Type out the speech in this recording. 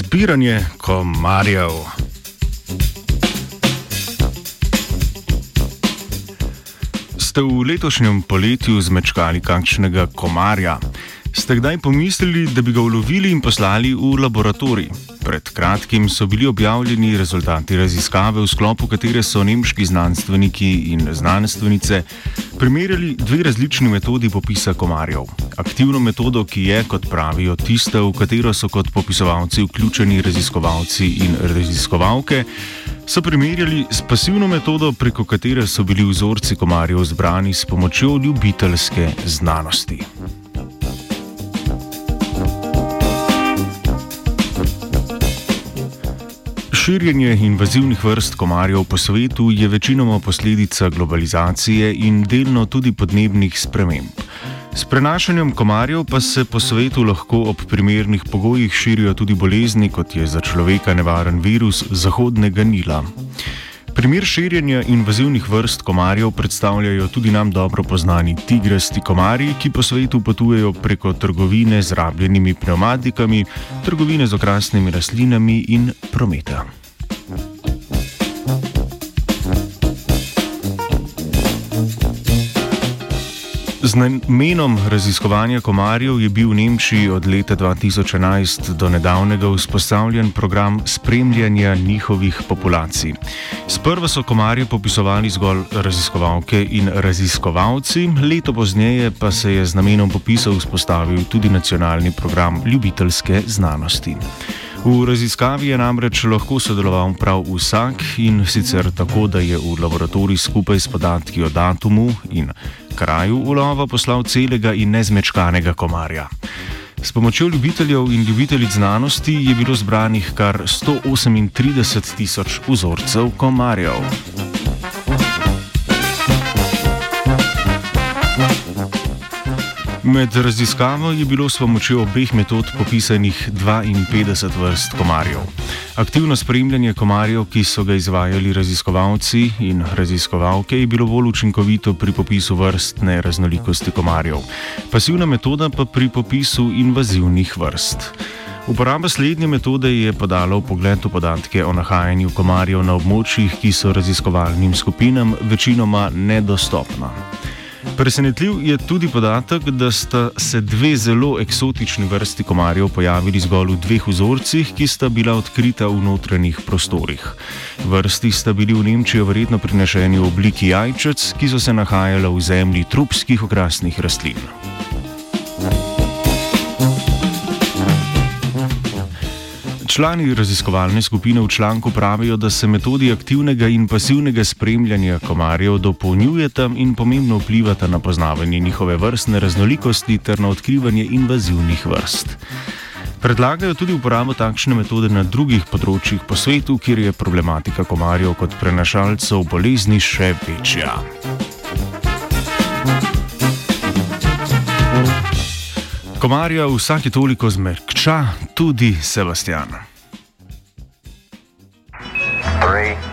Zbiranje komarjev. Ste v letošnjem poletju zmečkali kakšnega komarja? Ste kdaj pomislili, da bi ga ulovili in poslali v laboratorij? Pred kratkim so bili objavljeni rezultati raziskave, v sklopu katere so nemški znanstveniki in znanstvenice primerjali dve različni metodi popisa komarjev. Aktivno metodo, ki je, kot pravijo, tista, v katero so kot popisovalci vključeni raziskovalci in raziskovalke, so primerjali s pasivno metodo, preko katere so bili vzorci komarjev zbrani s pomočjo ljubiteljske znanosti. Širjenje invazivnih vrst komarjev po svetu je večinoma posledica globalizacije in delno tudi podnebnih sprememb. S prenašanjem komarjev pa se po svetu lahko ob primernih pogojih širijo tudi bolezni, kot je za človeka nevaren virus Zahodnega Nila. Primer širjenja invazivnih vrst komarjev predstavljajo tudi nam dobro poznani tigrasti komarji, ki po svetu potujejo preko trgovine z rabljenimi pneumatikami, trgovine z okrasnimi rastlinami in prometa. Z namenom raziskovanja komarjev je bil v Nemčiji od leta 2011 do nedavnega vzpostavljen program spremljanja njihovih populacij. Sprva so komarje popisovali zgolj raziskovalke in raziskovalci, leto pozneje pa se je z namenom popisa vzpostavil tudi nacionalni program ljubiteljske znanosti. V raziskavi je namreč lahko sodeloval prav vsak in sicer tako, da je v laboratorij skupaj s podatki o datumu in kraju ulova poslal celega in nezmečkanega komarja. S pomočjo ljubiteljev in ljubiteljic znanosti je bilo zbranih kar 138 tisoč vzorcev komarjev. Med raziskavo je bilo s pomočjo obeh metod popisanih 52 vrst komarjev. Aktivno spremljanje komarjev, ki so ga izvajali raziskovalci in raziskovalke, je bilo bolj učinkovito pri popisu vrstne raznolikosti komarjev, pasivna metoda pa pri popisu invazivnih vrst. Uporaba slednje metode je podala v pogled v podatke o nahajanju komarjev na območjih, ki so raziskovalnim skupinam večinoma nedostopna. Presenetljiv je tudi podatek, da sta se dve zelo eksotični vrsti komarjev pojavili zgolj v dveh vzorcih, ki sta bila odkrita v notranjih prostorih. Vrsti sta bili v Nemčijo verjetno prinešeni v obliki jajčec, ki so se nahajala v zemlji trupskih okrasnih rastlin. Člani raziskovalne skupine v članku pravijo, da se metodi aktivnega in pasivnega spremljanja komarjev dopolnjujeta in pomembno vplivata na poznavanje njihove vrstne raznolikosti ter na odkrivanje invazivnih vrst. Predlagajo tudi uporabo takšne metode na drugih področjih po svetu, kjer je problematika komarjev kot prenašalcev bolezni še večja. Komarja vsake toliko zmehča tudi Sebastian. Three.